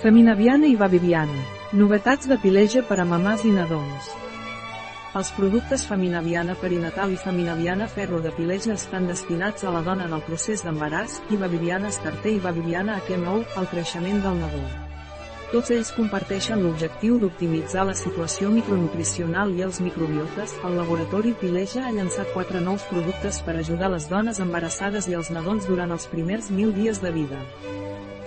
Feminaviana i Babiviana. Novetats de pileja per a mamàs i nadons. Els productes Feminaviana perinatal i Feminaviana ferro de pileja estan destinats a la dona en el procés d'embaràs, i Babiviana estarter i Babiviana HMO, al creixement del nadó. Tots ells comparteixen l'objectiu d'optimitzar la situació micronutricional i els microbiotes. El laboratori Pileja ha llançat quatre nous productes per ajudar les dones embarassades i els nadons durant els primers mil dies de vida.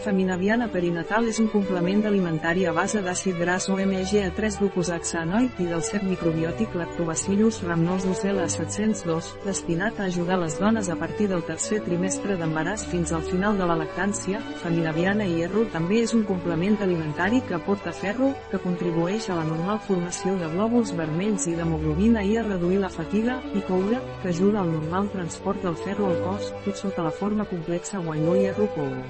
Feminaviana perinatal és un complement alimentari a base d'àcid gras omega-3 glucosaxanoid i del cert microbiòtic Lactobacillus rhamnosus L702, destinat a ajudar les dones a partir del tercer trimestre d'embaràs fins al final de la lactància. Feminaviana i hierro també és un complement alimentari que aporta ferro, que contribueix a la normal formació de glòbuls vermells i d'hemoglobina i a reduir la fatiga, i coure, que ajuda al normal transport del ferro al cos, tot sota la forma complexa guanyó hierro coure.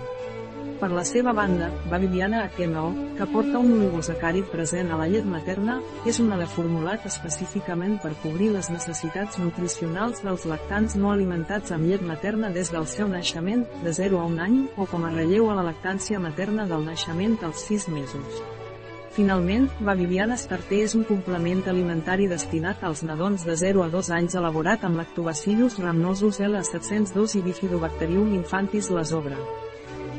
Per la seva banda, Babiviana HMO, que porta un oligosacàrid present a la llet materna, és un alè formulat específicament per cobrir les necessitats nutricionals dels lactants no alimentats amb llet materna des del seu naixement, de 0 a 1 any, o com a relleu a la lactància materna del naixement als 6 mesos. Finalment, Babiviana Starter és un complement alimentari destinat als nadons de 0 a 2 anys elaborat amb lactobacillus rhamnosus L702 i bifidobacterium infantis lasobra.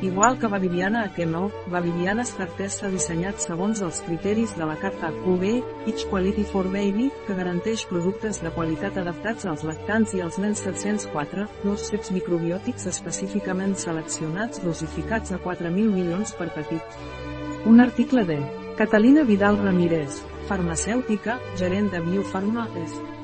Igual que Babiviana Akemo, Babiviana Starter s'ha dissenyat segons els criteris de la carta QB, Each Quality for Baby, que garanteix productes de qualitat adaptats als lactants i als nens 704, dos ceps microbiòtics específicament seleccionats dosificats a 4.000 milions per petit. Un article de Catalina Vidal Ramírez, farmacèutica, gerent de Biofarma Est.